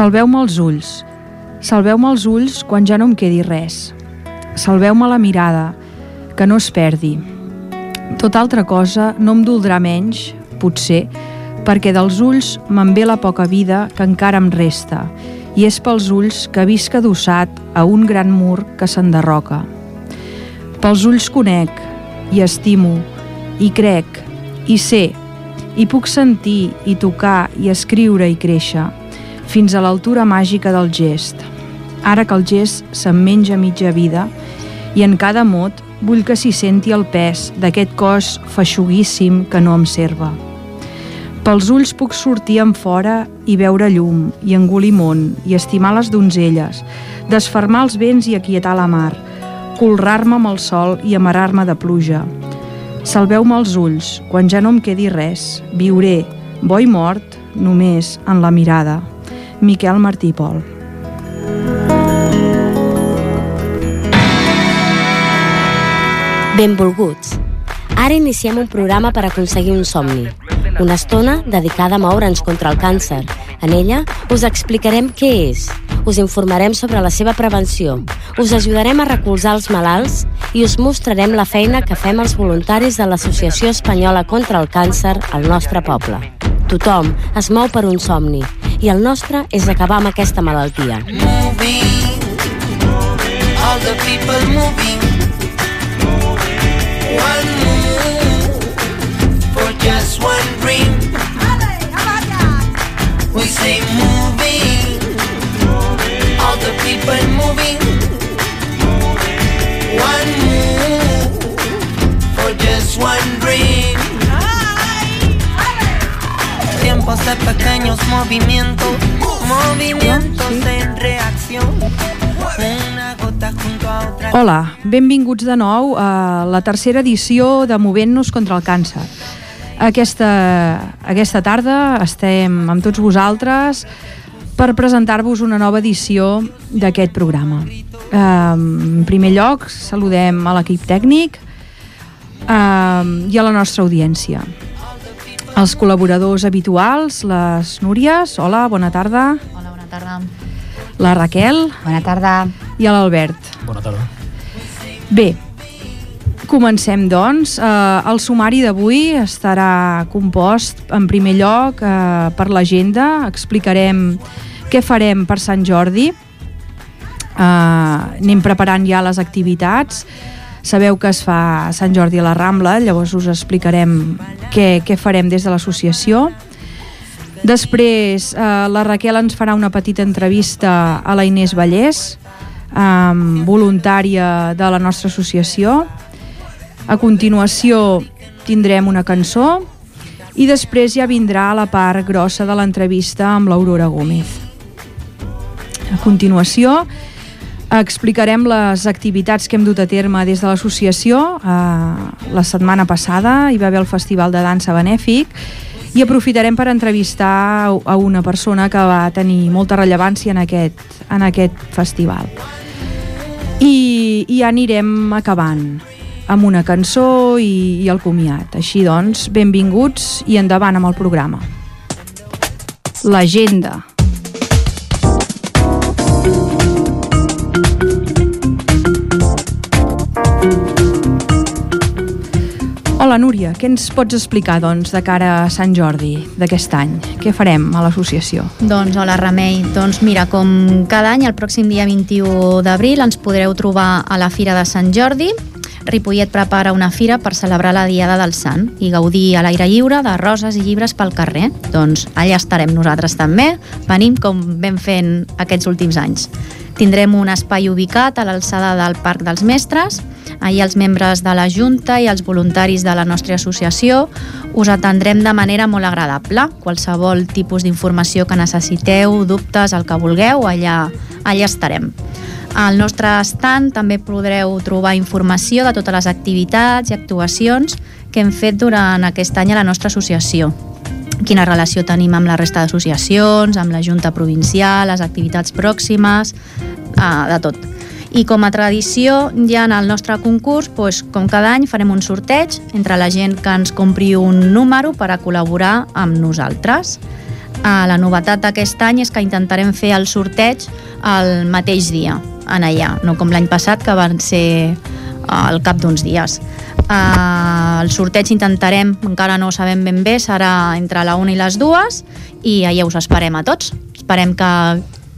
Salveu-me els ulls. Salveu-me els ulls quan ja no em quedi res. Salveu-me la mirada, que no es perdi. Tota altra cosa no em doldrà menys, potser, perquè dels ulls me'n ve la poca vida que encara em resta i és pels ulls que visc adossat a un gran mur que s'enderroca. Pels ulls conec i estimo i crec i sé i puc sentir i tocar i escriure i créixer fins a l'altura màgica del gest. Ara que el gest se'm menja mitja vida i en cada mot vull que s'hi senti el pes d'aquest cos feixuguíssim que no em serva. Pels ulls puc sortir en fora i veure llum, i engolir món, i estimar les donzelles, desfermar els vents i aquietar la mar, colrar-me amb el sol i amarar-me de pluja. Salveu-me els ulls, quan ja no em quedi res. Viuré, bo i mort, només en la mirada. Miquel Martí Pol. Benvolguts. Ara iniciem un programa per aconseguir un somni. Una estona dedicada a moure'ns contra el càncer. En ella us explicarem què és, us informarem sobre la seva prevenció, us ajudarem a recolzar els malalts i us mostrarem la feina que fem els voluntaris de l'Associació Espanyola contra el Càncer al nostre poble. Tothom es mou per un somni i el nostre és acabar amb aquesta malaltia. moving, all the people moving. One move for just one dream. We say moving, all the people moving. One move for just one dream. Tiempos de pequeños movimientos, movimientos en reacción. Hola, benvinguts de nou a la tercera edició de Movent-nos contra el càncer. Aquesta, aquesta tarda estem amb tots vosaltres per presentar-vos una nova edició d'aquest programa. En primer lloc, saludem a l'equip tècnic i a la nostra audiència. Els col·laboradors habituals, les Núries, hola, bona tarda, Hola, bona tarda. la Raquel Bona tarda. i a l'Albert. Bona tarda. Bé, comencem doncs. Eh, el sumari d'avui estarà compost en primer lloc eh, per l'agenda. Explicarem què farem per Sant Jordi. Eh, anem preparant ja les activitats. Sabeu que es fa Sant Jordi a la Rambla, llavors us explicarem què, què farem des de l'associació. Després, eh, la Raquel ens farà una petita entrevista a la Inés Vallès, eh, voluntària de la nostra associació. A continuació tindrem una cançó i després ja vindrà la part grossa de l'entrevista amb l'Aurora Gómez. A continuació explicarem les activitats que hem dut a terme des de l'associació. Eh, la setmana passada hi va haver el Festival de Dansa Benèfic i aprofitarem per entrevistar a una persona que va tenir molta rellevància en aquest, en aquest festival. I, i ja anirem acabant amb una cançó i, i el comiat. Així doncs, benvinguts i endavant amb el programa. L'agenda. Hola, Núria, què ens pots explicar doncs, de cara a Sant Jordi d'aquest any? Què farem a l'associació? Doncs hola Remei, doncs mira, com cada any el pròxim dia 21 d'abril ens podreu trobar a la Fira de Sant Jordi. Ripollet prepara una fira per celebrar la Diada del Sant i gaudir a l'aire lliure de roses i llibres pel carrer. Doncs allà estarem nosaltres també, venim com vam fent aquests últims anys. Tindrem un espai ubicat a l'alçada del Parc dels Mestres. Allí els membres de la Junta i els voluntaris de la nostra associació us atendrem de manera molt agradable. Qualsevol tipus d'informació que necessiteu, dubtes, el que vulgueu, allà, allà estarem. Al nostre stand també podreu trobar informació de totes les activitats i actuacions que hem fet durant aquest any a la nostra associació quina relació tenim amb la resta d'associacions, amb la Junta Provincial, les activitats pròximes, eh, de tot. I com a tradició, ja en el nostre concurs, doncs, com cada any, farem un sorteig entre la gent que ens compri un número per a col·laborar amb nosaltres. Uh, la novetat d'aquest any és que intentarem fer el sorteig el mateix dia, en allà, no com l'any passat, que van ser uh, al cap d'uns dies. Uh, el sorteig intentarem, encara no ho sabem ben bé, serà entre la 1 i les 2 i allà us esperem a tots. Esperem que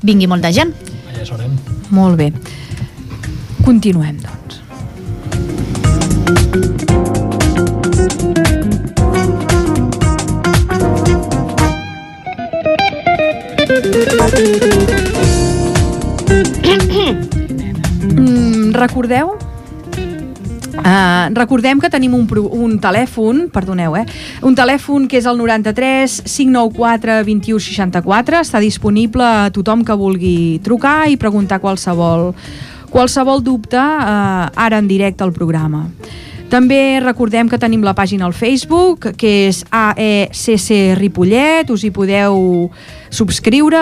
vingui molta gent. Allà serem. Molt bé. Continuem, doncs. Mm, recordeu? Uh, recordem que tenim un, un telèfon, perdoneu, eh? Un telèfon que és el 93 594 2164. Està disponible a tothom que vulgui trucar i preguntar qualsevol, qualsevol dubte uh, ara en directe al programa. També recordem que tenim la pàgina al Facebook, que és AECC Ripollet, us hi podeu subscriure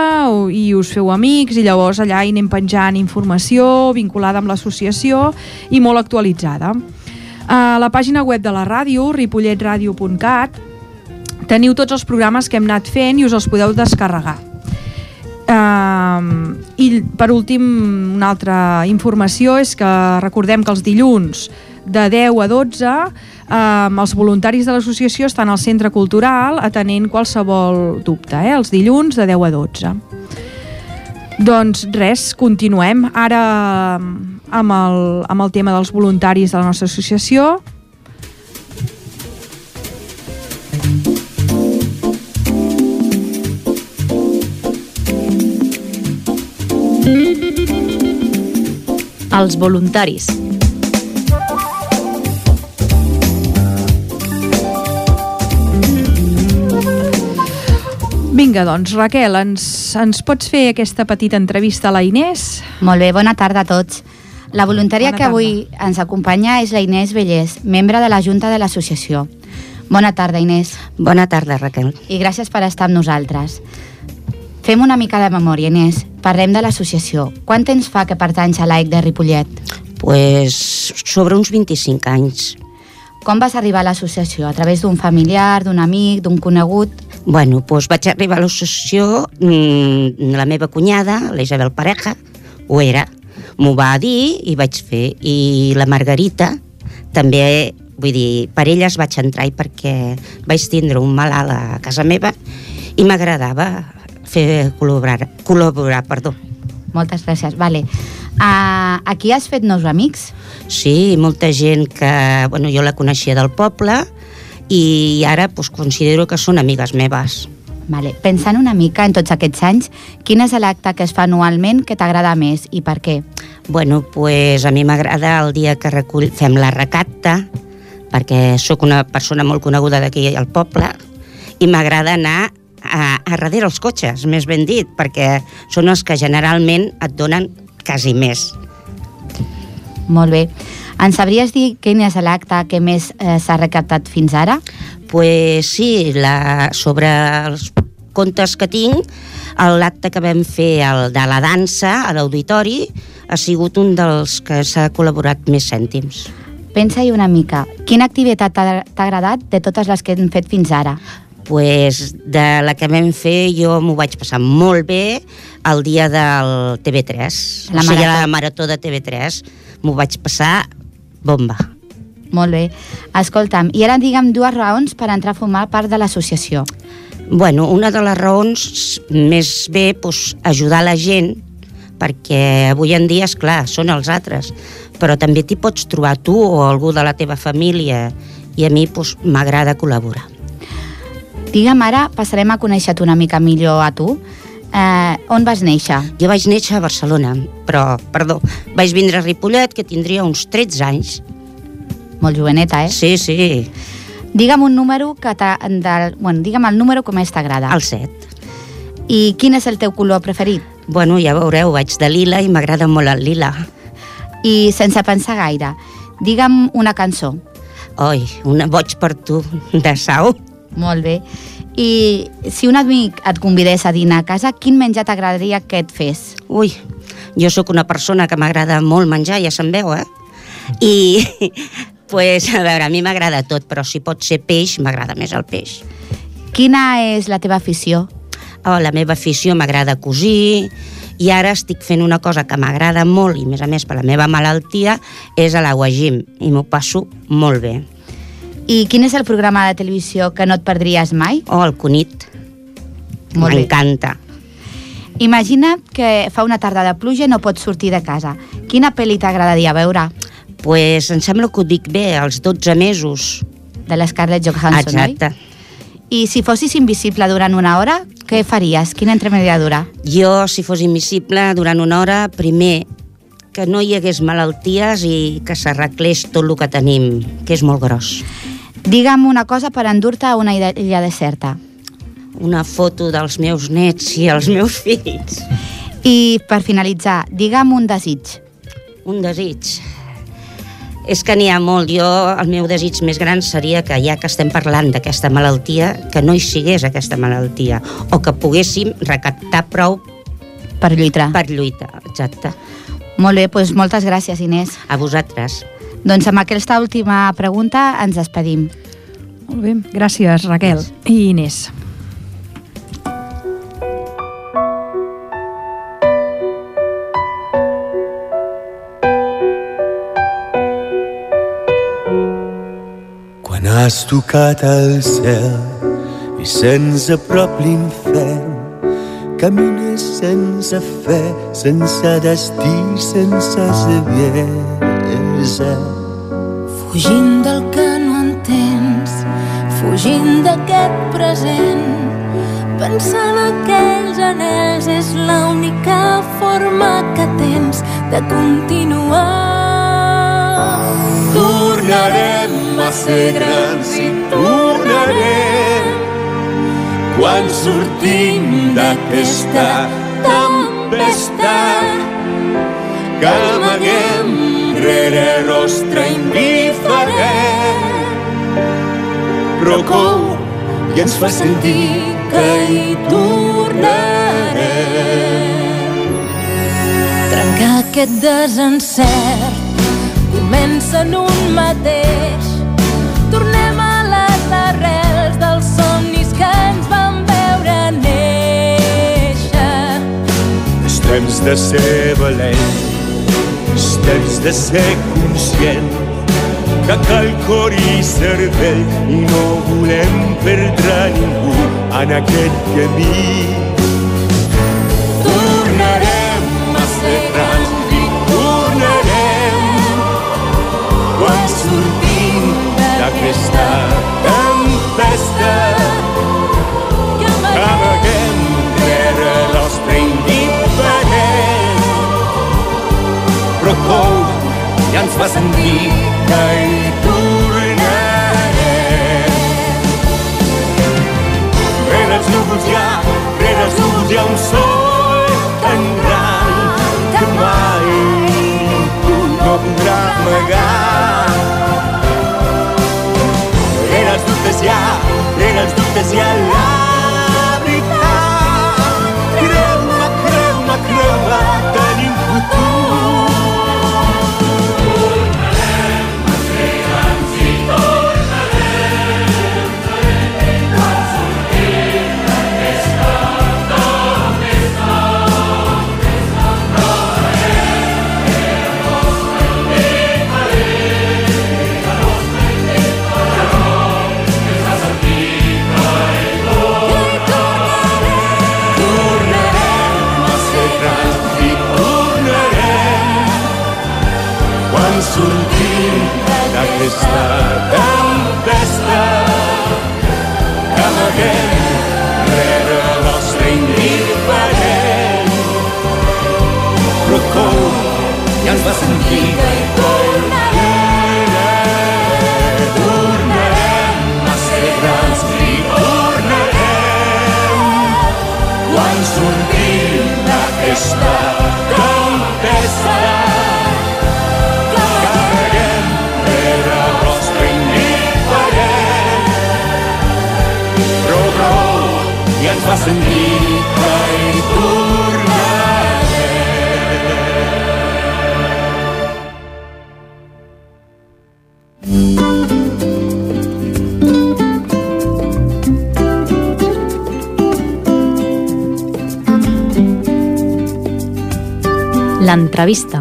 i us feu amics i llavors allà hi anem penjant informació vinculada amb l'associació i molt actualitzada. A la pàgina web de la ràdio, ripolletradio.cat, teniu tots els programes que hem anat fent i us els podeu descarregar. Uh, I per últim, una altra informació és que recordem que els dilluns de 10 a 12 uh, els voluntaris de l'associació estan al centre cultural atenent qualsevol dubte, eh? els dilluns de 10 a 12. Doncs res, continuem. Ara amb el, amb el tema dels voluntaris de la nostra associació. Els voluntaris. Vinga, doncs, Raquel, ens, ens pots fer aquesta petita entrevista a la Inés? Molt bé, bona tarda a tots. La voluntària Bona que tarda. avui ens acompanya és la Inés Vellés, membre de la Junta de l'Associació. Bona tarda, Inés, Bona tarda, Raquel. i gràcies per estar amb nosaltres. Fem una mica de memòria, Inés. Parlem de l'associació. Quant temps fa que pertanys a l'AIC de Ripollet? Pues sobre uns 25 anys. Com vas arribar a l'associació? A través d'un familiar, d'un amic, d'un conegut? Bueno, doncs vaig arribar a l'associació, mm, la meva cunyada, la Isabel Pareja, ho era, m'ho va dir i vaig fer. I la Margarita també, vull dir, per elles vaig entrar i perquè vaig tindre un malalt a casa meva i m'agradava fer col·laborar, col·laborar, perdó. Moltes gràcies. Vale. Uh, aquí has fet nous amics? Sí, molta gent que bueno, jo la coneixia del poble i ara pues, considero que són amigues meves. Vale. Pensant una mica en tots aquests anys, quin és l'acte que es fa anualment que t'agrada més i per què? Bueno, pues a mi m'agrada el dia que recull, fem la recapta, perquè sóc una persona molt coneguda d'aquí al poble, i m'agrada anar a, a darrere els cotxes, més ben dit, perquè són els que generalment et donen quasi més. Molt bé. Ens sabries dir quin és l'acte que més eh, s'ha recaptat fins ara? Pues sí, la, sobre els contes que tinc, l'acte que vam fer el de la dansa a l'auditori ha sigut un dels que s'ha col·laborat més cèntims. Pensa-hi una mica. Quina activitat t'ha agradat de totes les que hem fet fins ara? pues, de la que vam fer jo m'ho vaig passar molt bé el dia del TV3. La o sigui, la marató de TV3 m'ho vaig passar bomba. Molt bé. Escolta'm, i ara digue'm dues raons per entrar a formar part de l'associació. Bueno, una de les raons més bé pues, ajudar la gent perquè avui en dia, és clar, són els altres, però també t'hi pots trobar tu o algú de la teva família i a mi pues, m'agrada col·laborar. Digue'm ara, passarem a conèixer-te una mica millor a tu. Eh, on vas néixer? Jo vaig néixer a Barcelona, però, perdó, vaig vindre a Ripollet, que tindria uns 13 anys. Molt joveneta, eh? Sí, sí, Digue'm un número que t'ha... del- Bueno, digue'm el número que més t'agrada. el 7. I quin és el teu color preferit? Bueno, ja veureu, vaig de lila i m'agrada molt el lila. I sense pensar gaire, digue'm una cançó. Oi, una boig per tu, de Sau. Molt bé. I si un amic et convidés a dinar a casa, quin menjar t'agradaria que et fes? Ui, jo sóc una persona que m'agrada molt menjar, ja se'n veu, eh? I, pues, a veure, a mi m'agrada tot, però si pot ser peix, m'agrada més el peix. Quina és la teva afició? oh, la meva afició m'agrada cosir, i ara estic fent una cosa que m'agrada molt, i a més a més per la meva malaltia, és a l'aguagim, i m'ho passo molt bé. I quin és el programa de televisió que no et perdries mai? Oh, el bé. M'encanta. Imagina que fa una tarda de pluja i no pots sortir de casa. Quina pel·li t'agradaria veure? pues, em sembla que ho dic bé, als 12 mesos. De l'Scarlett Johansson, Exacte. oi? I si fossis invisible durant una hora, què faries? Quina entremediadura? Jo, si fos invisible durant una hora, primer, que no hi hagués malalties i que s'arreglés tot el que tenim, que és molt gros. Digue'm una cosa per endur-te a una illa deserta. Una foto dels meus nets i els meus fills. I per finalitzar, digue'm un desig. Un desig. És que n'hi ha molt. Jo, el meu desig més gran seria que ja que estem parlant d'aquesta malaltia, que no hi sigués aquesta malaltia, o que poguéssim recaptar prou Per lluitar. per lluitar. Exacte. Molt bé, doncs moltes gràcies, Inés. A vosaltres. Doncs amb aquesta última pregunta ens despedim. Molt bé, gràcies Raquel i Inés. Quan has tocat el cel i se'ns aprop l'infern, camines sense fe, sense destí, sense saviesa. Fugint del que no entens, fugint d'aquest present, pensant aquells anells és l'única forma que tens de continuar. Tornarem a ser grans i tornarem quan sortim d'aquesta tempesta que amaguem rere rostre indiferent però cou i ens fa sentir que hi tornarem Trencar aquest desencert comença en un mateix. Tornem a les arrels dels somnis que ens van veure néixer. És temps de ser valent, és temps de ser conscient que cal cor i cervell i no volem perdre ningú en aquest camí. Tornarem a ser grans i tornarem quan sortim d'aquesta però cou i ens fa sentir que hi tornarem. Rere els núvols hi ha, rere els núvols hi ha un sol tan gran que mai ningú no podrà amagar. Tempesta que amaguem rere el nostre indiferent cou i ens va sentir fa sentit que. L'entrevista.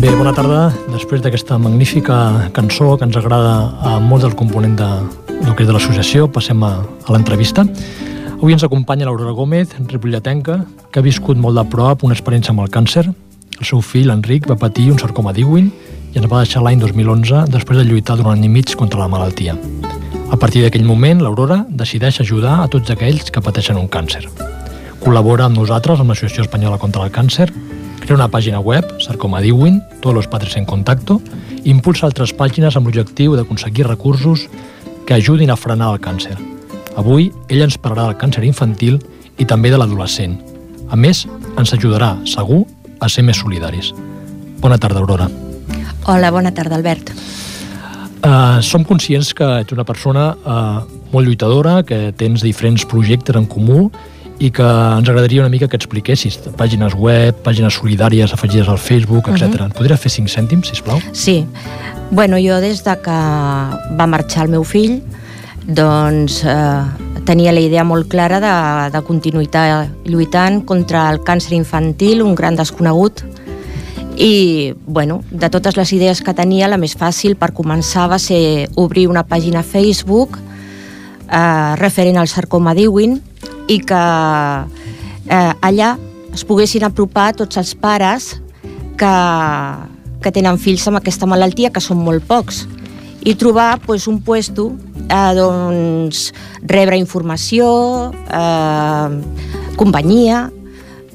Bé, bona tarda. Després d'aquesta magnífica cançó que ens agrada a molt del component de, del que és de l'associació, passem a, a l'entrevista. Avui ens acompanya l'Aurora Gómez, ripolletenca, que ha viscut molt de prop una experiència amb el càncer. El seu fill, Enric, va patir un sarcoma d'Ewin i ens va deixar l'any 2011 després de lluitar durant any i mig contra la malaltia. A partir d'aquell moment, l'Aurora decideix ajudar a tots aquells que pateixen un càncer. Col·labora amb nosaltres, amb l'Associació Espanyola contra el Càncer, crea una pàgina web, Sarcoma Diwin, Todos los padres en contacto, i impulsa altres pàgines amb l'objectiu d'aconseguir recursos que ajudin a frenar el càncer. Avui, ella ens parlarà del càncer infantil i també de l'adolescent. A més, ens ajudarà, segur, a ser més solidaris. Bona tarda, Aurora. Hola, bona tarda, Albert. Uh, som conscients que ets una persona uh, molt lluitadora, que tens diferents projectes en comú i que ens agradaria una mica que expliquessis pàgines web, pàgines solidàries afegides al Facebook, etc. Uh -huh. Et podries fer 5 cèntims, sisplau? Sí. Bueno, jo des de que va marxar el meu fill, doncs eh, tenia la idea molt clara de, de continuïtar lluitant contra el càncer infantil, un gran desconegut, i bueno, de totes les idees que tenia la més fàcil per començar va ser obrir una pàgina Facebook eh, referent al sarcoma d'Ewin i que eh, allà es poguessin apropar tots els pares que, que tenen fills amb aquesta malaltia, que són molt pocs, i trobar pues, un puesto eh, doncs, rebre informació, eh, companyia,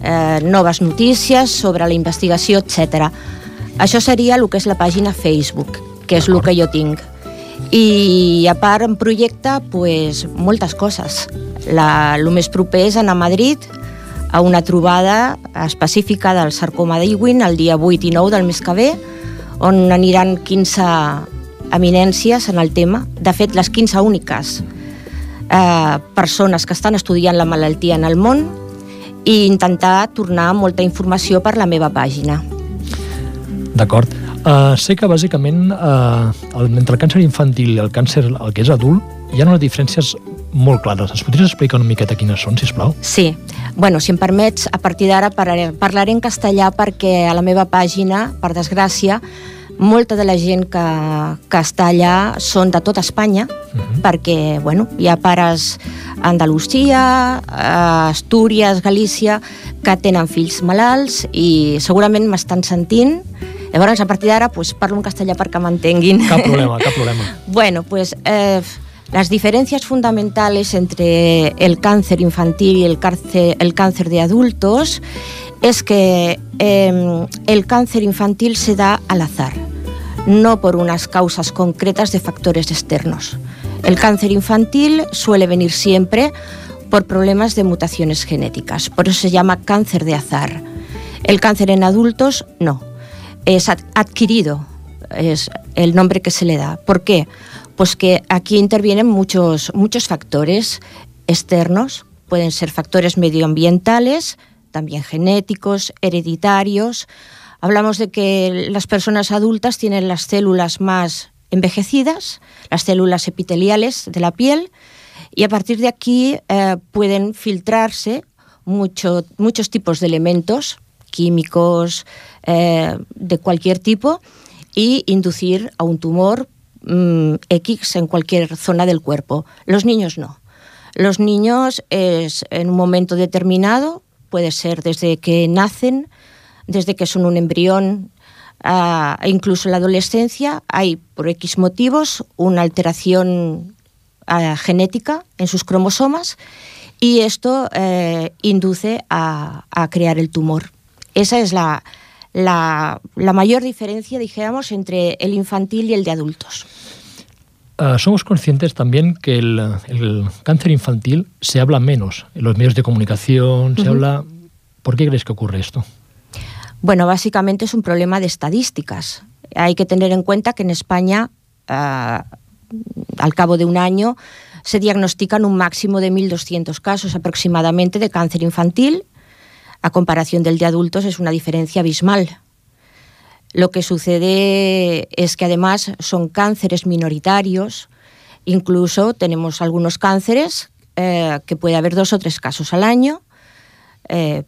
eh, noves notícies sobre la investigació, etc. Això seria el que és la pàgina Facebook, que és el que jo tinc. I a part, en projecte, pues, moltes coses. La, el més proper és anar a Madrid a una trobada específica del sarcoma d'Ewin el dia 8 i 9 del mes que ve, on aniran 15 eminències en el tema. De fet, les 15 úniques eh, persones que estan estudiant la malaltia en el món i intentar tornar molta informació per la meva pàgina. D'acord. Uh, sé que bàsicament uh, el, entre el càncer infantil i el càncer el que és adult hi ha unes diferències molt clares. Es podries explicar una miqueta quines són, si plau? Sí. Bueno, si em permets, a partir d'ara parlaré en castellà perquè a la meva pàgina, per desgràcia, molta de la gent que, que està allà són de tota Espanya, uh -huh. perquè bueno, hi ha pares a Andalusia, a Astúries, Galícia, que tenen fills malalts i segurament m'estan sentint. Llavors, a partir d'ara, pues, parlo en castellà perquè m'entenguin. Cap problema, cap problema. bueno, pues... Eh, Las diferencias fundamentales entre el cáncer infantil y el cáncer, el cáncer de adultos es que eh, el cáncer infantil se da al azar, no por unas causas concretas de factores externos. El cáncer infantil suele venir siempre por problemas de mutaciones genéticas, por eso se llama cáncer de azar. El cáncer en adultos no, es adquirido, es el nombre que se le da. ¿Por qué? Pues que aquí intervienen muchos, muchos factores externos, pueden ser factores medioambientales, también genéticos, hereditarios. Hablamos de que las personas adultas tienen las células más envejecidas, las células epiteliales de la piel, y a partir de aquí eh, pueden filtrarse mucho, muchos tipos de elementos químicos eh, de cualquier tipo y inducir a un tumor mmm, X en cualquier zona del cuerpo. Los niños no. Los niños es en un momento determinado puede ser desde que nacen, desde que son un embrión, uh, incluso en la adolescencia, hay por X motivos una alteración genética en sus cromosomas y esto eh, induce a, crear el tumor. Esa es la, la, la mayor diferencia, dijéramos, entre el infantil y el de adultos. Uh, somos conscientes también que el, el, cáncer infantil se habla menos en los medios de comunicación, se uh -huh. habla... ¿Por qué crees que ocurre esto? Bueno, básicamente es un problema de estadísticas. Hay que tener en cuenta que en España, uh, al cabo de un año, se diagnostican un máximo de 1.200 casos aproximadamente de cáncer infantil. A comparación del de adultos es una diferencia abismal. Lo que sucede es que además son cánceres minoritarios, incluso tenemos algunos cánceres eh, que puede haber dos o tres casos al año, eh,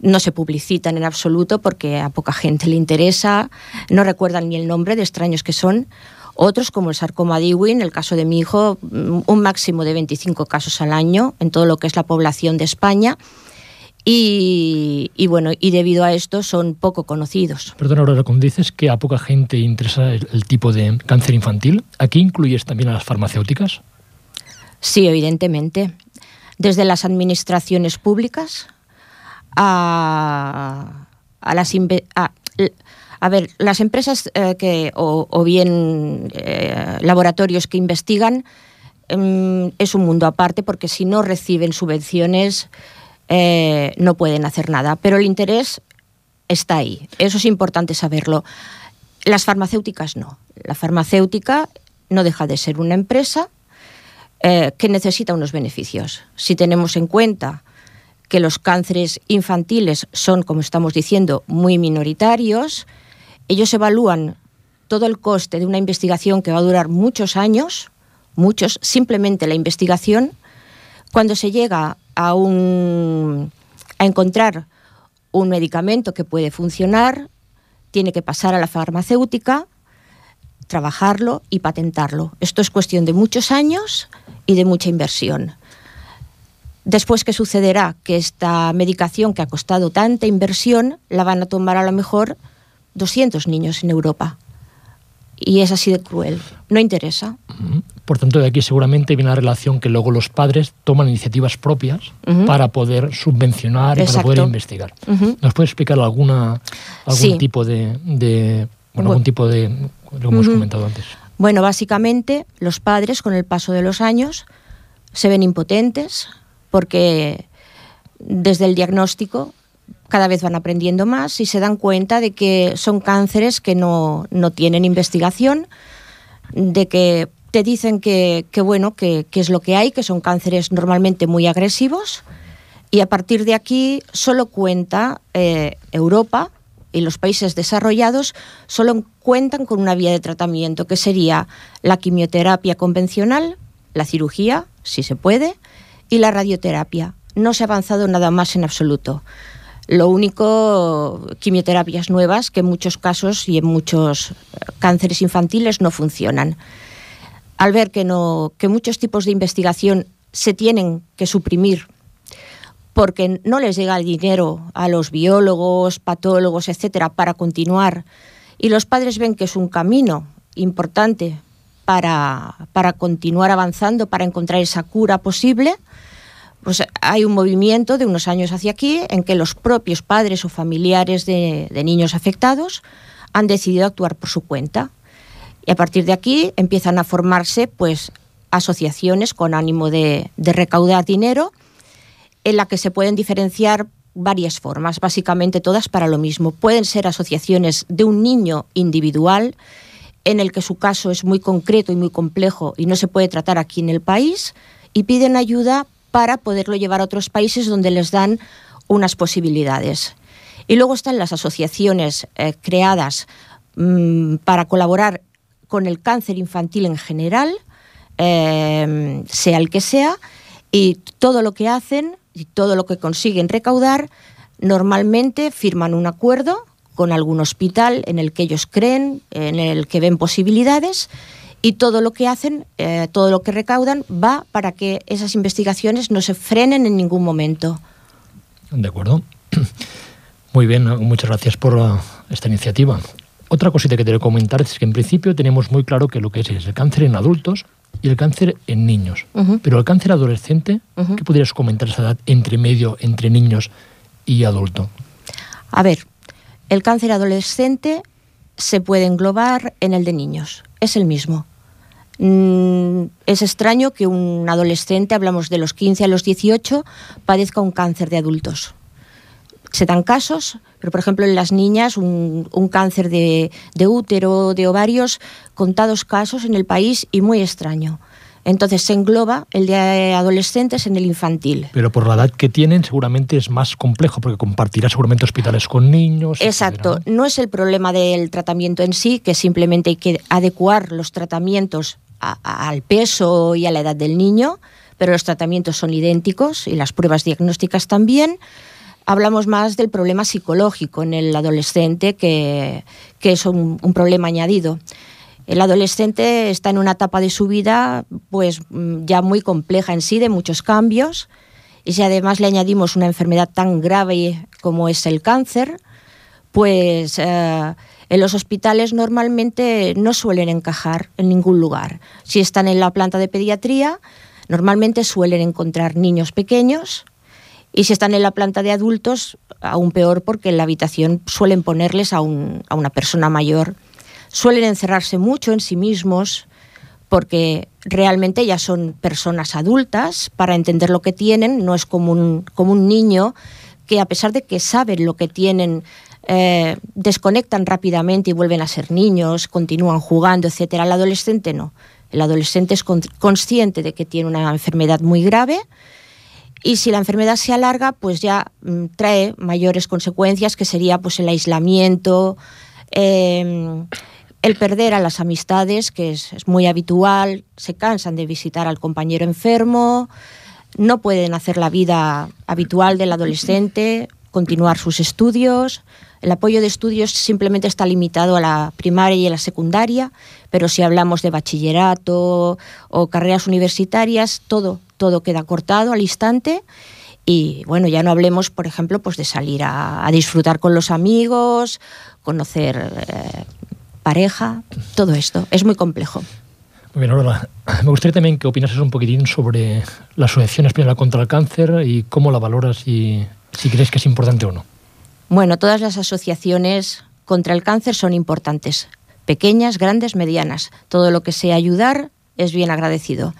no se publicitan en absoluto porque a poca gente le interesa, no recuerdan ni el nombre de extraños que son. Otros, como el sarcoma de Ewing, el caso de mi hijo, mm, un máximo de 25 casos al año en todo lo que es la población de España. Y, y bueno, y debido a esto son poco conocidos. Perdona, Aurora, cuando dices que a poca gente interesa el, el tipo de cáncer infantil, ¿aquí incluyes también a las farmacéuticas? Sí, evidentemente. Desde las administraciones públicas a, a las a, a ver, las empresas eh, que o, o bien eh, laboratorios que investigan em, es un mundo aparte porque si no reciben subvenciones eh, no pueden hacer nada. Pero el interés está ahí. Eso es importante saberlo. Las farmacéuticas no. La farmacéutica no deja de ser una empresa eh, que necesita unos beneficios. Si tenemos en cuenta que los cánceres infantiles son, como estamos diciendo, muy minoritarios, ellos evalúan todo el coste de una investigación que va a durar muchos años, muchos, simplemente la investigación, cuando se llega a, encontrar un medicamento que puede funcionar, tiene que pasar a la farmacéutica, trabajarlo y patentarlo. Esto es cuestión de muchos años y de mucha inversión. Después, ¿qué sucederá? Que esta medicación que ha costado tanta inversión la van a tomar a lo mejor 200 niños en Europa. Y es así de cruel. No interesa. Por tanto, de aquí seguramente viene la relación que luego los padres toman iniciativas propias para poder subvencionar y para poder investigar. ¿Nos puede explicar alguna, algún Sí. tipo de, de- bueno, Bu- algún tipo de, lo que hemos comentado antes? Bueno, básicamente los padres con el paso de los años se ven impotentes porque desde el diagnóstico cada vez van aprendiendo más y se dan cuenta de que son cánceres que no, no tienen investigación, de que te dicen que, bueno, que es lo que hay, que son cánceres normalmente muy agresivos y a partir de aquí solo cuenta eh, Europa y los países desarrollados solo cuentan con una vía de tratamiento que sería la quimioterapia convencional, la cirugía, si se puede, y la radioterapia. No se ha avanzado nada más en absoluto. Lo único, quimioterapias nuevas que en muchos casos y en muchos eh, cánceres infantiles no funcionan. Al ver que, no, que muchos tipos de investigación se tienen que suprimir porque no les llega el dinero a los biólogos, patólogos, etcétera, para continuar, y los padres ven que es un camino importante para, continuar avanzando, para encontrar esa cura posible, pues hay un movimiento de unos años hacia aquí en que los propios padres o familiares de niños afectados han decidido actuar por su cuenta. Y a partir de aquí empiezan a formarse pues asociaciones con ánimo de, recaudar dinero en la que se pueden diferenciar varias formas, básicamente todas para lo mismo. Pueden ser asociaciones de un niño individual en el que su caso es muy concreto y muy complejo y no se puede tratar aquí en el país y piden ayuda para poderlo llevar a otros países donde les dan unas posibilidades. Y luego están las asociaciones eh, creadas mmm, para colaborar con el cáncer infantil en general, eh, sea el que sea, y todo lo que hacen y todo lo que consiguen recaudar, normalmente firman un acuerdo con algún hospital en el que ellos creen, en el que ven posibilidades, y todo lo que hacen, eh, todo lo que recaudan, va para que esas investigaciones no se frenen en ningún momento. De acuerdo. Muy bien, muchas gracias por esta iniciativa. Otra cosita que te quiero comentar es que en principio tenemos muy claro que lo que es, es el cáncer en adultos y el cáncer en niños. Uh -huh. Pero el cáncer adolescente, Uh -huh. ¿qué podrías comentar esa edad entre medio, entre niños y adulto? A ver, el cáncer adolescente se puede englobar en el de niños, es el mismo. Mm, es extraño que un adolescente, hablamos de los 15 a los 18, padezca un cáncer de adultos. Se dan casos, pero por ejemplo en las niñas un, un cáncer de, de útero, de ovarios, contados casos en el país y muy extraño. Entonces se engloba el de adolescentes en el infantil. Pero por la edad que tienen seguramente es más complejo porque compartirá seguramente hospitales con niños. Exacto, etcétera, ¿no? es el problema del tratamiento en sí, que simplemente hay que adecuar los tratamientos a, a, al peso y a la edad del niño, pero los tratamientos son idénticos y las pruebas diagnósticas también. Hablamos más del problema psicológico en el adolescente que, es un, un problema añadido. El adolescente está en una etapa de su vida pues mm, ya muy compleja en sí, de muchos cambios, y si además le añadimos una enfermedad tan grave como es el cáncer, pues eh, en los hospitales normalmente no suelen encajar en ningún lugar. Si están en la planta de pediatría, normalmente suelen encontrar niños pequeños y si están en la planta de adultos, aún peor porque en la habitación suelen ponerles a, un, a una persona mayor. Suelen encerrarse mucho en sí mismos porque realmente ya son personas adultas para entender lo que tienen, no es como un, como un niño que a pesar de que saben lo que tienen, eh, desconectan rápidamente y vuelven a ser niños, continúan jugando, etc. El adolescente no. El adolescente es consciente de que tiene una enfermedad muy grave y si la enfermedad se alarga, pues ya mm, trae mayores consecuencias, que sería pues el aislamiento, eh, el perder a las amistades, que es, es, muy habitual, se cansan de visitar al compañero enfermo, no pueden hacer la vida habitual del adolescente, continuar sus estudios. El apoyo de estudios simplemente está limitado a la primaria y a la secundaria, pero si hablamos de bachillerato o carreras universitarias, todo, todo queda cortado al instante. Y bueno, ya no hablemos, por ejemplo, pues de salir a, a disfrutar con los amigos, conocer eh, pareja, todo esto. Es muy complejo. Muy bien, Aurora. Me gustaría también que opinases un poquitín sobre la Asociación Española contra el Cáncer y cómo la valoras y si crees que es importante o no. Bueno, todas las asociaciones contra el cáncer son importantes, pequeñas, grandes, medianas. Todo lo que sea ayudar es bien agradecido,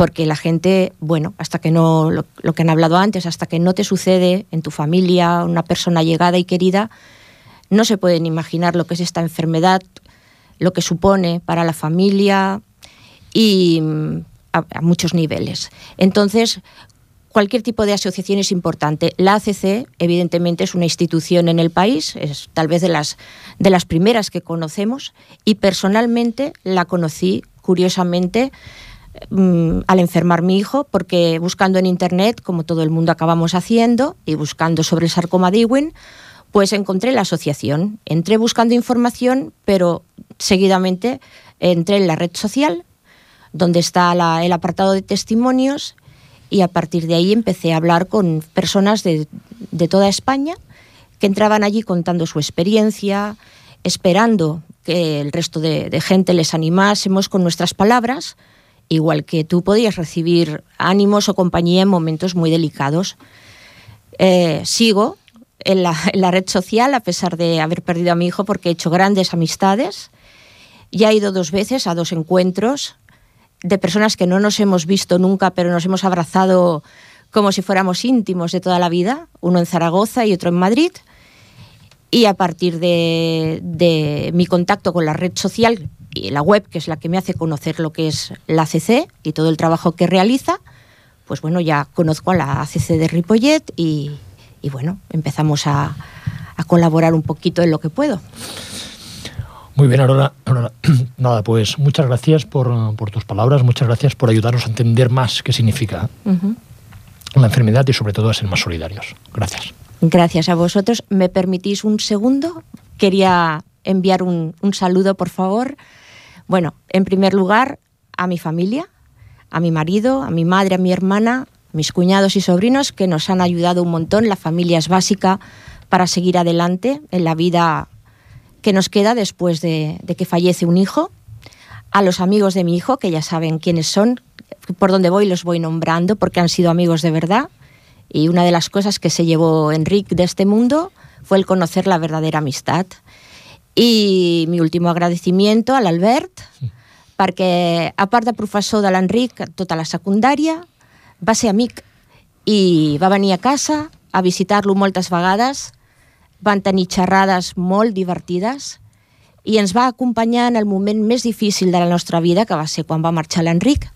porque la gente, bueno, hasta que no, lo, que han hablado antes, hasta que no te sucede en tu familia, una persona llegada y querida, no se pueden imaginar lo que es esta enfermedad, lo que supone para la familia y a, a muchos niveles. Entonces, cualquier tipo de asociación es importante. La ACC, evidentemente, es una institución en el país, es tal vez de las, de las primeras que conocemos, y personalmente la conocí, curiosamente, mmm, al enfermar mi hijo, porque buscando en Internet, como todo el mundo acabamos haciendo, y buscando sobre el sarcoma de Ewing, pues encontré la asociación. Entré buscando información, pero seguidamente entré en la red social, donde está el apartado de testimonios, y a partir de ahí empecé a hablar con personas de, toda España que entraban allí contando su experiencia, esperando que el resto de gente les animásemos con nuestras palabras, igual que tú podías recibir ánimos o compañía en momentos muy delicados. Eh, sigo en la, en la, red social, a pesar de haber perdido a mi hijo, porque he hecho grandes amistades. Ya he ido dos veces a dos encuentros de personas que no nos hemos visto nunca, pero nos hemos abrazado como si fuéramos íntimos de toda la vida, uno en Zaragoza y otro en Madrid. Y a partir de, de mi contacto con la red social y la web, que es la que me hace conocer lo que es la ACC y todo el trabajo que realiza, pues bueno, ya conozco a la ACC de Ripollet y, y bueno, empezamos a, a colaborar un poquito en lo que puedo. Muy bien, Aurora. Aurora. Nada, pues muchas gracias por, por, tus palabras, muchas gracias por ayudarnos a entender más qué significa uh -huh. la enfermedad y sobre todo a ser más solidarios. Gracias. Gracias a vosotros. ¿Me permitís un segundo? Quería enviar un, saludo, por favor. Bueno, en primer lugar, a mi familia, a mi marido, a mi madre, a mi hermana, mis cuñados y sobrinos que nos han ayudado un montón. La familia es básica para seguir adelante en la vida que nos queda después de, de, que fallece un hijo, a los amigos de mi hijo, que ya saben quiénes son, por donde voy los voy nombrando porque han sido amigos de verdad. Y una de las cosas que se llevó Enric de este mundo fue el conocer la verdadera amistad. I mi últim agradecimiento a l'Albert, sí. perquè a part de professor de l'Enric tota la secundària, va ser amic i va venir a casa a visitar-lo moltes vegades van tenir xerrades molt divertides i ens va acompanyar en el moment més difícil de la nostra vida, que va ser quan va marxar l'Enric.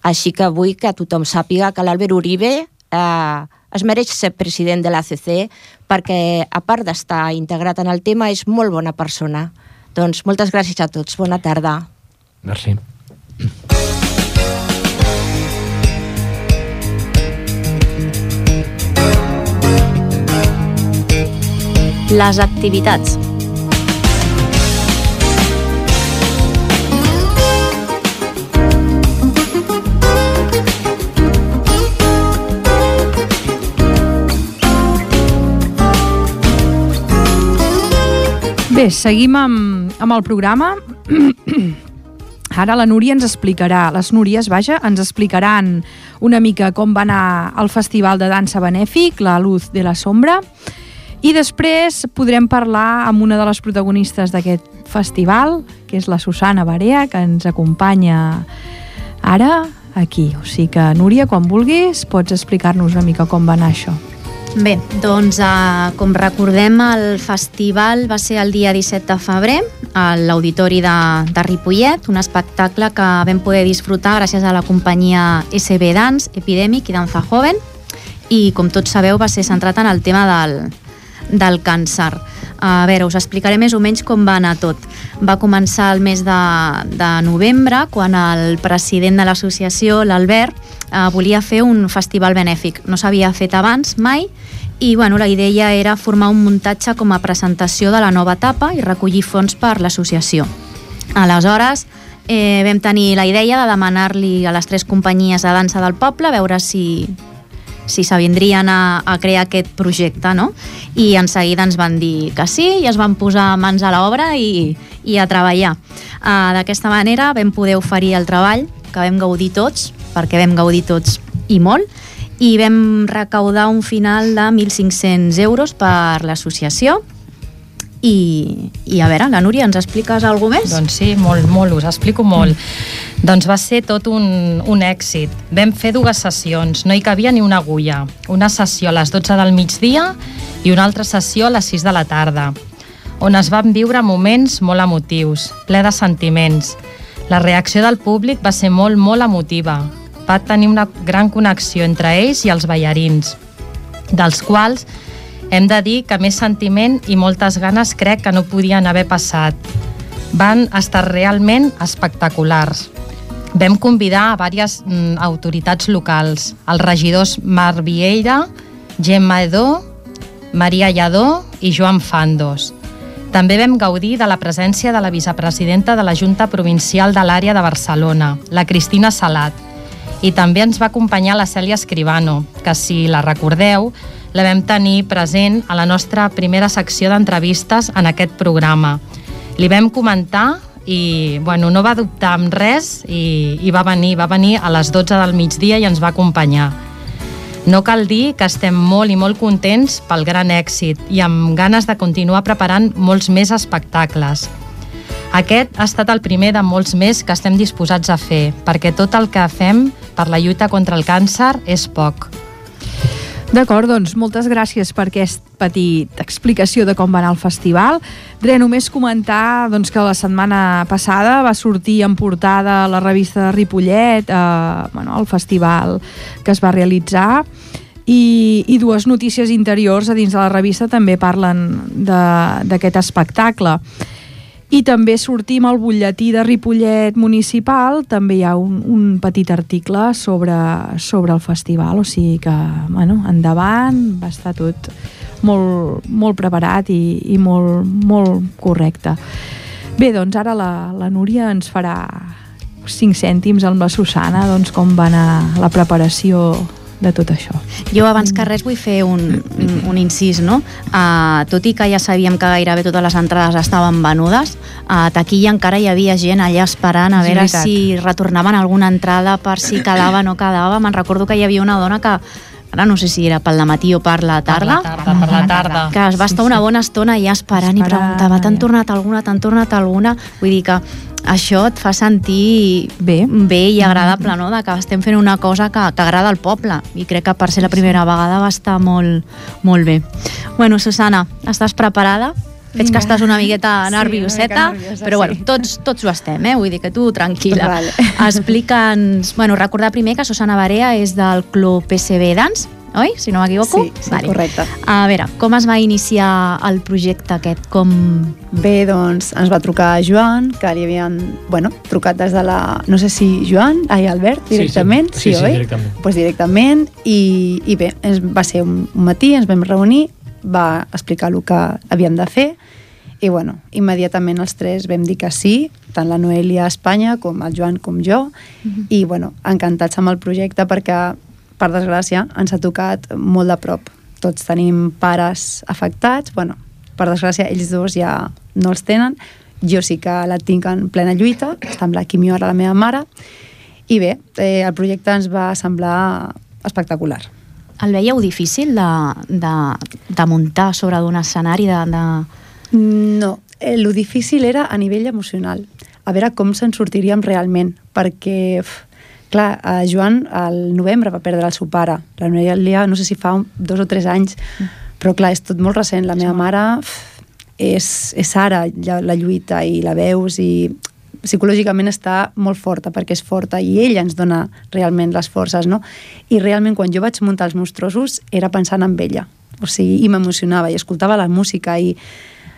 Així que vull que tothom sàpiga que l'Albert Uribe eh, es mereix ser president de l'ACC perquè, a part d'estar integrat en el tema, és molt bona persona. Doncs moltes gràcies a tots. Bona tarda. Merci. les activitats. Bé, seguim amb, amb el programa. Ara la Núria ens explicarà, les Núries, vaja, ens explicaran una mica com va anar el Festival de Dansa Benèfic, la Luz de la Sombra, i després podrem parlar amb una de les protagonistes d'aquest festival, que és la Susana Barea, que ens acompanya ara aquí. O sigui que, Núria, quan vulguis, pots explicar-nos una mica com va anar això. Bé, doncs eh, com recordem el festival va ser el dia 17 de febrer a l'Auditori de, de Ripollet, un espectacle que vam poder disfrutar gràcies a la companyia SB Dance, Epidemic i Danza Joven i com tots sabeu va ser centrat en el tema del, del càncer. A veure, us explicaré més o menys com va anar tot. Va començar el mes de, de novembre, quan el president de l'associació, l'Albert, eh, volia fer un festival benèfic. No s'havia fet abans, mai, i bueno, la idea era formar un muntatge com a presentació de la nova etapa i recollir fons per l'associació. Aleshores, eh, vam tenir la idea de demanar-li a les tres companyies de dansa del poble veure si, si s'avindrien a, a crear aquest projecte, no? I en seguida ens van dir que sí i es van posar mans a l'obra i, i a treballar. Uh, D'aquesta manera vam poder oferir el treball que vam gaudir tots, perquè vam gaudir tots i molt, i vam recaudar un final de 1.500 euros per l'associació i, i a veure, la Núria, ens expliques alguna més? Doncs sí, molt, molt, us explico molt. Mm. Doncs va ser tot un, un èxit. Vam fer dues sessions, no hi cabia ni una agulla. Una sessió a les 12 del migdia i una altra sessió a les 6 de la tarda, on es van viure moments molt emotius, ple de sentiments. La reacció del públic va ser molt, molt emotiva. Va tenir una gran connexió entre ells i els ballarins, dels quals hem de dir que més sentiment i moltes ganes crec que no podien haver passat. Van estar realment espectaculars. Vam convidar a diverses mm, autoritats locals, els regidors Mar Vieira, Gemma Edó, Maria Lladó i Joan Fandos. També vam gaudir de la presència de la vicepresidenta de la Junta Provincial de l'àrea de Barcelona, la Cristina Salat, i també ens va acompanyar la Cèlia Escribano, que si la recordeu, la vam tenir present a la nostra primera secció d'entrevistes en aquest programa. Li vam comentar i bueno, no va dubtar amb res i, i va venir, va venir a les 12 del migdia i ens va acompanyar. No cal dir que estem molt i molt contents pel gran èxit i amb ganes de continuar preparant molts més espectacles. Aquest ha estat el primer de molts més que estem disposats a fer, perquè tot el que fem per la lluita contra el càncer és poc. D'acord, doncs moltes gràcies per aquesta petita explicació de com va anar el festival. Re, només comentar doncs, que la setmana passada va sortir en portada la revista de Ripollet, eh, bueno, el festival que es va realitzar, i, i dues notícies interiors a dins de la revista també parlen d'aquest espectacle i també sortim al butlletí de Ripollet Municipal, també hi ha un, un petit article sobre, sobre el festival, o sigui que, bueno, endavant, va estar tot molt, molt preparat i, i molt, molt correcte. Bé, doncs ara la, la Núria ens farà cinc cèntims amb la Susana, doncs com va anar la preparació de tot això. Jo abans que res vull fer un, un, un incís, no? Uh, tot i que ja sabíem que gairebé totes les entrades estaven venudes, a uh, taquilla encara hi havia gent allà esperant a veure si retornaven alguna entrada per si quedava o no quedava. Me'n recordo que hi havia una dona que ara no sé si era pel matí o per la tarda, per la tarda, per la tarda. que es va estar una bona estona allà esperant, esperant i preguntava, t'han tornat alguna, t'han tornat alguna? Vull dir que això et fa sentir bé, bé i agradable, no? De que estem fent una cosa que, que agrada al poble i crec que per ser la primera vegada va estar molt, molt bé. Bueno, Susana, estàs preparada? Veig que estàs una miqueta nervioseta, sí, nerviosa, però bueno, sí. tots, tots ho estem, eh? vull dir que tu tranquil·la. Vale. Explica'ns... Bueno, recordar primer que Susana Barea és del Club PCB Dance, oi? Si no m'equivoco? Sí, sí vale. correcte. A veure, com es va iniciar el projecte aquest? Com... Bé, doncs ens va trucar Joan, que li havien bueno, trucat des de la... No sé si Joan, ai, Albert, directament, sí, sí. sí, sí, oi? directament. Pues directament, i, i bé, ens va ser un, un matí, ens vam reunir, va explicar el que havíem de fer i bueno, immediatament els tres vam dir que sí, tant la Noelia a Espanya com el Joan com jo, mm -hmm. i bueno, encantats amb el projecte perquè, per desgràcia, ens ha tocat molt de prop. Tots tenim pares afectats, bueno, per desgràcia ells dos ja no els tenen, jo sí que la tinc en plena lluita, està amb la quimio ara la meva mare, i bé, eh, el projecte ens va semblar espectacular. El veieu difícil de, de, de muntar sobre d'un escenari, de, de, no, el lo difícil era a nivell emocional, a veure com se'n sortiríem realment, perquè, uf, clar, a Joan al novembre va perdre el seu pare, la Noelia no sé si fa un, dos o tres anys, mm. però clar, és tot molt recent, la meva mare és, és ara la, la lluita i la veus i psicològicament està molt forta perquè és forta i ella ens dona realment les forces, no? I realment quan jo vaig muntar els meus trossos era pensant en ella, o sigui, i m'emocionava i escoltava la música i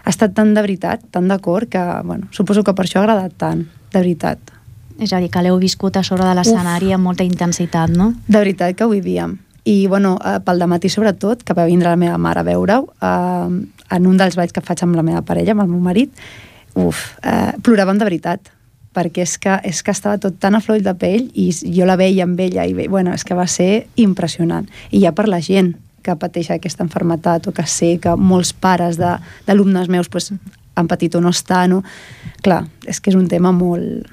ha estat tan de veritat, tan d'acord, que bueno, suposo que per això ha agradat tant, de veritat. És a dir, que l'heu viscut a sobre de l'escenari amb molta intensitat, no? De veritat que ho vivíem. I, bueno, eh, pel matí sobretot, que va vindre la meva mare a veure-ho, eh, en un dels balls que faig amb la meva parella, amb el meu marit, uf, eh, ploràvem de veritat, perquè és que, és que estava tot tan a floll de pell i jo la veia amb ella i bueno, és que va ser impressionant. I ja per la gent, que pateix aquesta enfermetat o que sé que molts pares d'alumnes meus pues, han patit o no estan. No? Clar, és que és un tema molt,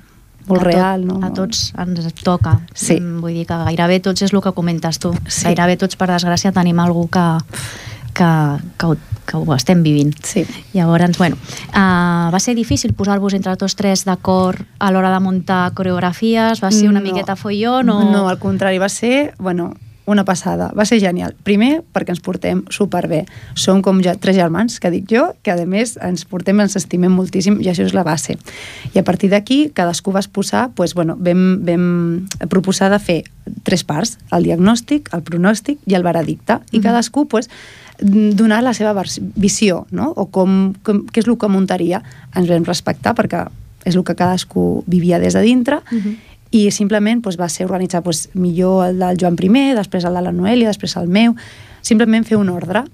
molt a real. Tot, no? A tots ens toca. Sí. Mm, vull dir que gairebé tots és el que comentes tu. Sí. Gairebé tots, per desgràcia, tenim algú que, que, que, ho, que ho estem vivint. Sí. Llavors, bueno, uh, va ser difícil posar-vos entre tots tres d'acord a l'hora de muntar coreografies? Va ser una No. miqueta follon o... No, al contrari, va ser, bueno, una passada. Va ser genial. Primer, perquè ens portem superbé. Som com ja tres germans, que dic jo, que a més ens portem, ens estimem moltíssim i això és la base. I a partir d'aquí, cadascú va posar, pues, bueno, vam, vam proposar de fer tres parts, el diagnòstic, el pronòstic i el veredicte. I cadascú, pues, donar la seva visió, no? o com, com, què és el que muntaria. Ens vam respectar perquè és el que cadascú vivia des de dintre i simplement doncs, va ser organitzar doncs, millor el del Joan I, després el de la Noelia, després el meu, simplement fer un ordre.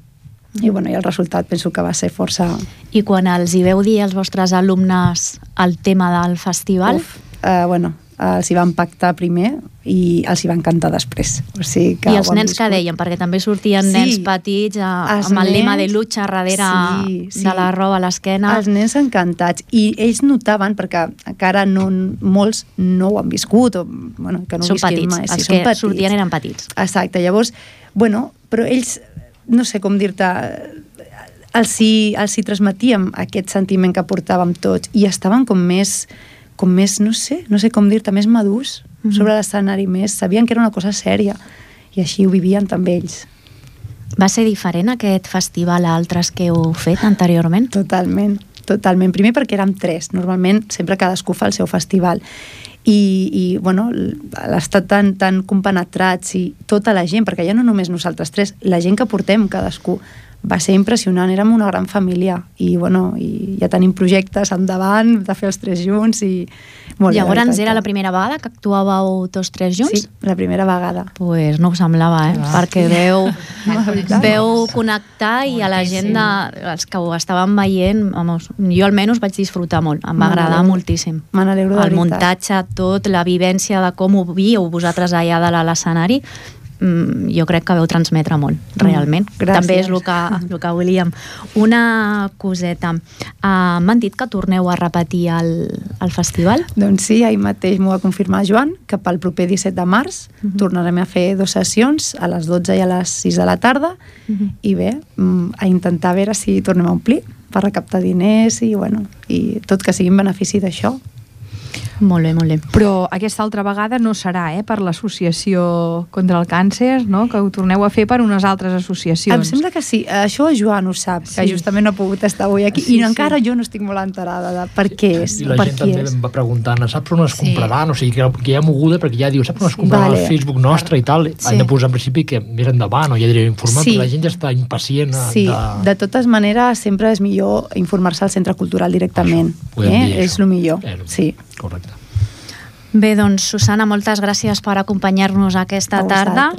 I, bueno, I el resultat penso que va ser força... I quan els hi veu dir als vostres alumnes el tema del festival, Uf, uh, bueno, els hi van pactar primer i els hi va encantar després. O sigui que i els ho nens que deien, perquè també sortien Sí. nens petits a, Els amb el lema de nens- lucha darrere Sí, sí. de la roba a l'esquena. Els nens encantats. I ells notaven, perquè encara no, molts no ho han viscut, o bueno, que no ho Són visquin petits, mai. els són que petits. sortien eren petits. Exacte, llavors, bueno, però ells, no sé com dir-te, els hi, els hi transmetíem aquest sentiment que portàvem tots i estaven com més, com més, no sé, no sé com dir-te, més madurs Mhm. sobre l'escenari, més, sabien que era una cosa sèria i així ho vivien també ells. Va ser diferent aquest festival a altres que heu fet anteriorment? Totalment, totalment. Primer perquè érem tres, normalment sempre cadascú fa el seu festival i, i bueno, l'estat tan, tan compenetrats i tota la gent, perquè ja no només nosaltres tres, la gent que portem cadascú va ser impressionant, érem una gran família i, bueno, i ja tenim projectes endavant de fer els tres junts i molt bé, Llavors veritat era la primera vegada que actuàveu tots tres junts? Sí, la primera vegada. Pues no ho semblava, eh? Ah. Perquè veu, veritat. veu connectar i a la gent de, els que ho estaven veient, vamos, jo almenys vaig disfrutar molt, em va Me agradar moltíssim. Me n'alegro de El muntatge, tot, la vivència de com ho víeu vosaltres allà de l'escenari, jo crec que veu transmetre molt, realment. gràcies. També és el que, el que volíem. Una coseta. Uh, M'han dit que torneu a repetir el, el festival? Doncs sí, ahir mateix m'ho va confirmar Joan, que pel proper 17 de març Mhm. tornarem a fer dues sessions, a les 12 i a les 6 de la tarda, Mhm. i bé, mm, a intentar veure si tornem a omplir per recaptar diners i, bueno, i tot que sigui en benefici d'això. Molt bé, molt bé. Però aquesta altra vegada no serà eh, per l'Associació contra el Càncer, no? que ho torneu a fer per unes altres associacions. Em sembla que sí, això Joan ho sap, que Sí. justament no ha pogut estar avui aquí, Sí, i no, sí. encara jo no estic molt enterada de per què és, I la per gent també és. em va preguntant, saps on es Sí. compraran? O sigui, que, que hi ha moguda perquè ja diu, saps on es compraran Vale. al Facebook nostre i tal? Sí. Han de posar en principi que més endavant, o ja diré informar, Sí. perquè la gent ja està impacient Sí, de... de totes maneres sempre és millor informar-se al centre cultural directament. dir Eh? És això. el millor, Eh, el- sí. Correcte. Bé, doncs, Susana, moltes gràcies per acompanyar-nos aquesta A tarda.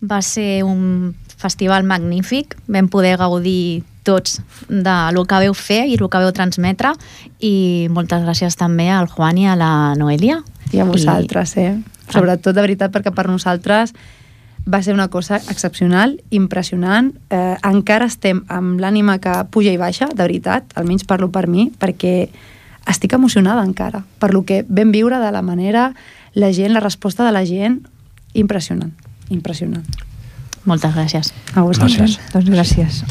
Va ser un festival magnífic, vam poder gaudir tots de lo que veu fer i el que veu transmetre i moltes gràcies també al Juan i a la Noelia. I a vosaltres, eh? Sobretot, de veritat, perquè per nosaltres va ser una cosa excepcional, impressionant. Eh, encara estem amb l'ànima que puja i baixa, de veritat, almenys parlo per mi, perquè estic emocionada encara, per lo que vam viure de la manera, la gent, la resposta de la gent, impressionant, impressionant. Moltes gràcies. A vosaltres. Gràcies. Doncs gràcies.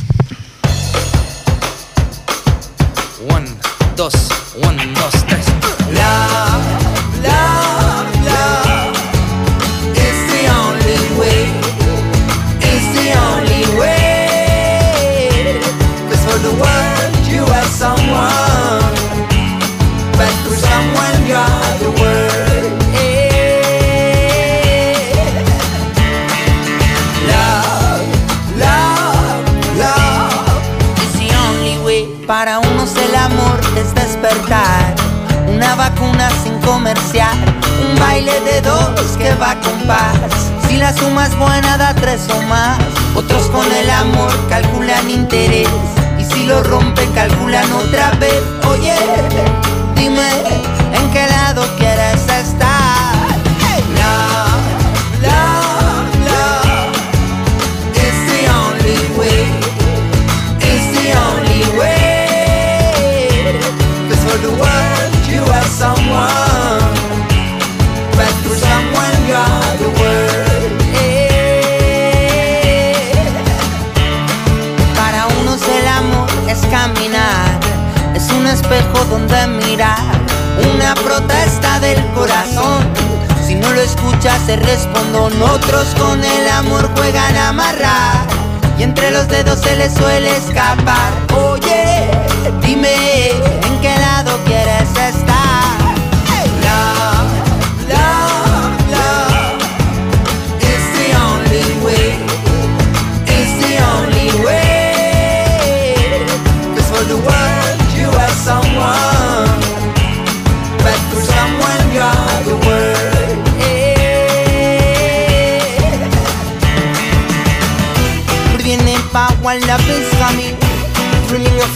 One, dos, one, dos, tres. Un baile de dos que va a compás. Si la suma es buena da tres o más, otros con el amor calculan interés y si lo rompen calculan otra vez. Oye, dime escuchas se respondón, otros con el amor juegan a amarrar y entre los dedos se les suele escapar. Oye,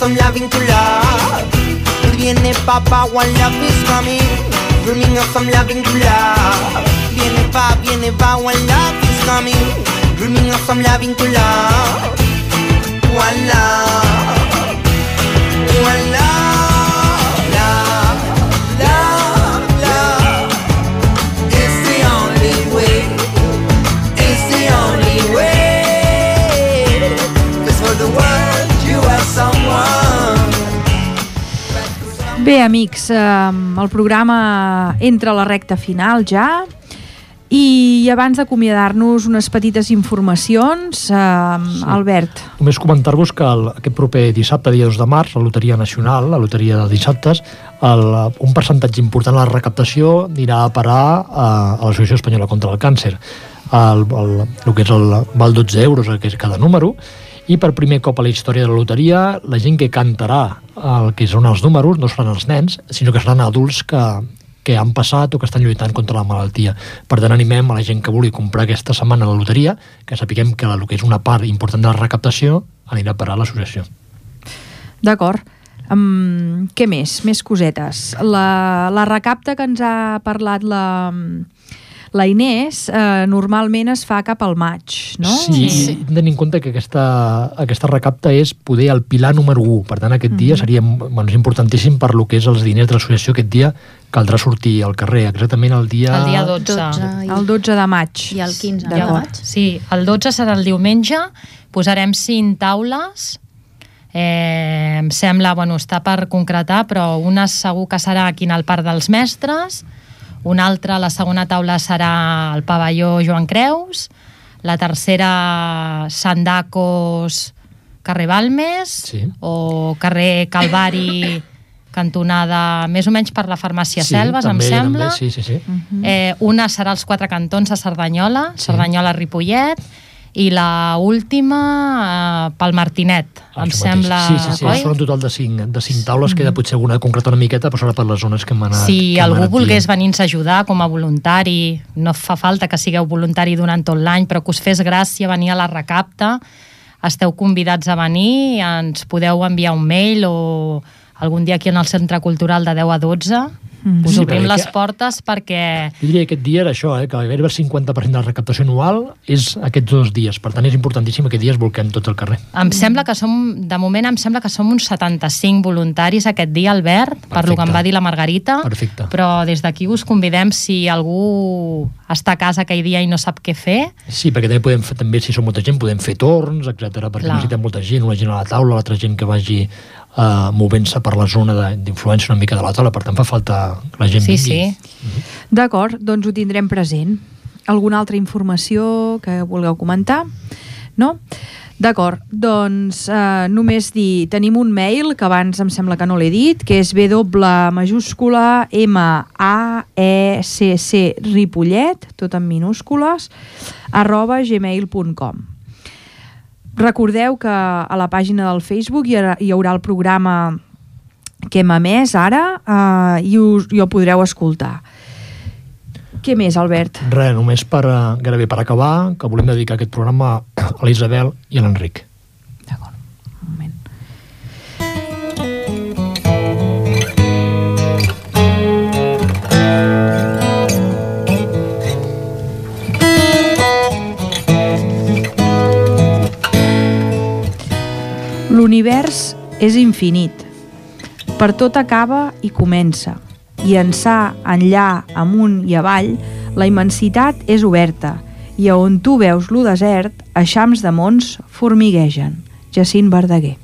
Some loving to love Viene pa' pa' one love is coming. Dreaming of some loving to love Viene pa', viene pa' one love is coming. Dreaming of some loving to love One love Bé, amics, eh, el programa entra a la recta final ja i abans d'acomiadar-nos unes petites informacions, eh, sí. Albert. Només comentar-vos que el, aquest proper dissabte, dia 2 de març, la Loteria Nacional, la Loteria de dissabtes, el, un percentatge important de la recaptació anirà a parar a, a l'Associació Espanyola contra el Càncer. El, el, el que és el, val 12 euros, que és cada número, i per primer cop a la història de la loteria, la gent que cantarà el que són els números no seran els nens, sinó que seran adults que, que han passat o que estan lluitant contra la malaltia. Per tant, animem a la gent que vulgui comprar aquesta setmana la loteria, que sapiguem que el que és una part important de la recaptació anirà a parar a l'associació. D'acord. Um, què més? Més cosetes. La, la recapta que ens ha parlat la, la Inés eh, normalment es fa cap al maig, no? Sí, sí. hem de tenir en compte que aquesta, aquesta recapta és poder el pilar número 1. Per tant, aquest dia Mhm. seria bueno, és importantíssim per lo que és els diners de l'associació. Aquest dia caldrà sortir al carrer, exactament el dia... El dia 12. 12 El 12 de maig. I el 15 de maig. Sí, el 12 serà el diumenge, posarem cinc taules, eh, em sembla, bueno, està per concretar, però una segur que serà aquí en el Parc dels Mestres, una altra, la segona taula serà al pavelló Joan Creus, la tercera Sandacos carrer Balmes Sí. o carrer Calvari cantonada més o menys per la farmàcia Sí, Selves, també, em sembla. També, sí, sí, sí. Eh, una serà als Quatre Cantons a Cerdanyola, Sí. Cerdanyola-Ripollet, i la última eh, pel Martinet, Ah, em sembla. Sí, sí, sí, oi? són un total de 5, de 5 taules, queda potser alguna concreta una miqueta, però serà per les zones que hem anat Si hem algú anat volgués venir-nos a ajudar com a voluntari, no fa falta que sigueu voluntari durant tot l'any, però que us fes gràcia venir a la recapta, esteu convidats a venir, ens podeu enviar un mail o algun dia aquí en el Centre Cultural de 10 a 12, Mm. us Sí, obrim les que- portes perquè Jo diria que aquest dia era això, eh, que gairebé el 50% de la recaptació anual és aquests dos dies. Per tant, és importantíssim que aquest dia es volquem tots al carrer. Em sembla que som, de moment em sembla que som uns 75 voluntaris aquest dia, Albert, per lo que em va dir la Margarita. Perfecte. Però des d'aquí us convidem si algú està a casa aquell dia i no sap què fer, Sí, perquè també podem fer, també si som molta gent, podem fer torns, etc perquè Clar. necessitem molta gent, una gent a la taula, l'altra gent que vagi uh, movent-se per la zona d'influència una mica de la taula, per tant fa falta que la gent Sí, vingui. sí. D'acord, doncs ho tindrem present. Alguna altra informació que vulgueu comentar? No? D'acord, doncs eh, només dir, tenim un mail que abans em sembla que no l'he dit, que és W majúscula M A E C C Ripollet, tot en minúscules, arroba gmail.com. Recordeu que a la pàgina del Facebook hi haurà, hi haurà el programa que hem emès ara eh, i, us, i el podreu escoltar. Què més, Albert? Res, només per, uh, gairebé per acabar, que volem dedicar aquest programa a l'Isabel i a l'Enric. L'univers és infinit. Per tot acaba i comença. I ençà, enllà, amunt i avall, la immensitat és oberta i a on tu veus lo desert, eixams de mons formiguegen. Jacint Verdaguer.